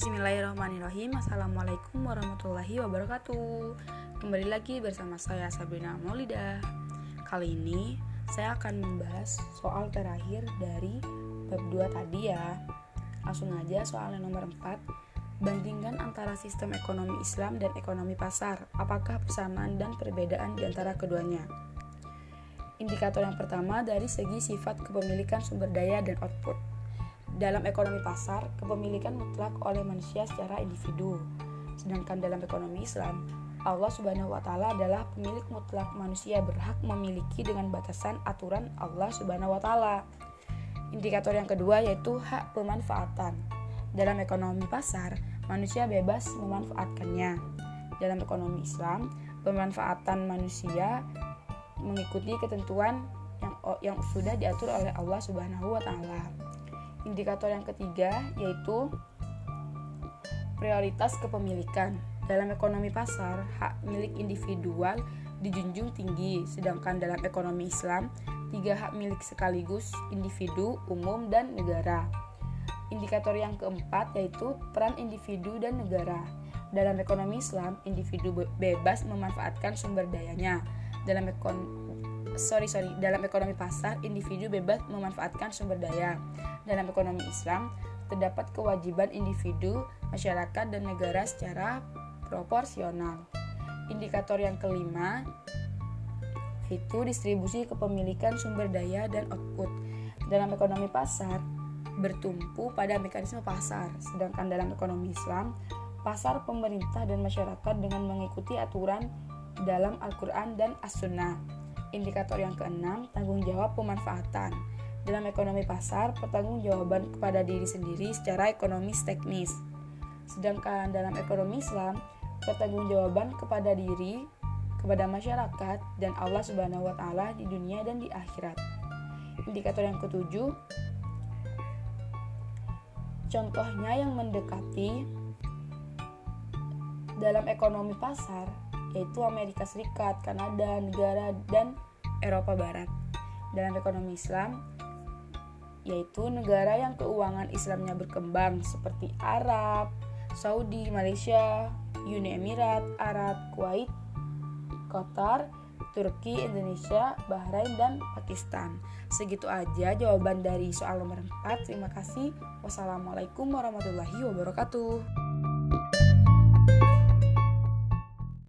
Bismillahirrahmanirrahim. Assalamualaikum warahmatullahi wabarakatuh. Kembali lagi bersama saya Sabrina Maulida. Kali ini saya akan membahas soal terakhir dari bab 2 tadi ya. Langsung aja soalnya nomor 4 Bandingkan antara sistem ekonomi Islam dan ekonomi pasar. Apakah persamaan dan perbedaan di antara keduanya? Indikator yang pertama dari segi sifat kepemilikan sumber daya dan output dalam ekonomi pasar, kepemilikan mutlak oleh manusia secara individu. Sedangkan dalam ekonomi Islam, Allah Subhanahu wa taala adalah pemilik mutlak manusia berhak memiliki dengan batasan aturan Allah Subhanahu wa taala. Indikator yang kedua yaitu hak pemanfaatan. Dalam ekonomi pasar, manusia bebas memanfaatkannya. Dalam ekonomi Islam, pemanfaatan manusia mengikuti ketentuan yang yang sudah diatur oleh Allah Subhanahu wa taala. Indikator yang ketiga yaitu prioritas kepemilikan. Dalam ekonomi pasar, hak milik individual dijunjung tinggi, sedangkan dalam ekonomi Islam, tiga hak milik sekaligus individu, umum, dan negara. Indikator yang keempat yaitu peran individu dan negara. Dalam ekonomi Islam, individu bebas memanfaatkan sumber dayanya. Dalam ekon sorry sorry dalam ekonomi pasar individu bebas memanfaatkan sumber daya. Dalam ekonomi Islam terdapat kewajiban individu masyarakat dan negara secara proporsional. Indikator yang kelima itu distribusi kepemilikan sumber daya dan output. Dalam ekonomi pasar bertumpu pada mekanisme pasar. Sedangkan dalam ekonomi Islam pasar pemerintah dan masyarakat dengan mengikuti aturan dalam Al-Quran dan As-Sunnah Indikator yang keenam, tanggung jawab pemanfaatan. Dalam ekonomi pasar, pertanggungjawaban kepada diri sendiri secara ekonomis teknis. Sedangkan dalam ekonomi Islam, pertanggungjawaban kepada diri, kepada masyarakat dan Allah Subhanahu wa taala di dunia dan di akhirat. Indikator yang ketujuh, contohnya yang mendekati dalam ekonomi pasar yaitu Amerika Serikat, Kanada, negara dan Eropa Barat. Dalam ekonomi Islam, yaitu negara yang keuangan Islamnya berkembang seperti Arab, Saudi, Malaysia, Uni Emirat, Arab, Kuwait, Qatar, Turki, Indonesia, Bahrain, dan Pakistan. Segitu aja jawaban dari soal nomor 4. Terima kasih. Wassalamualaikum warahmatullahi wabarakatuh.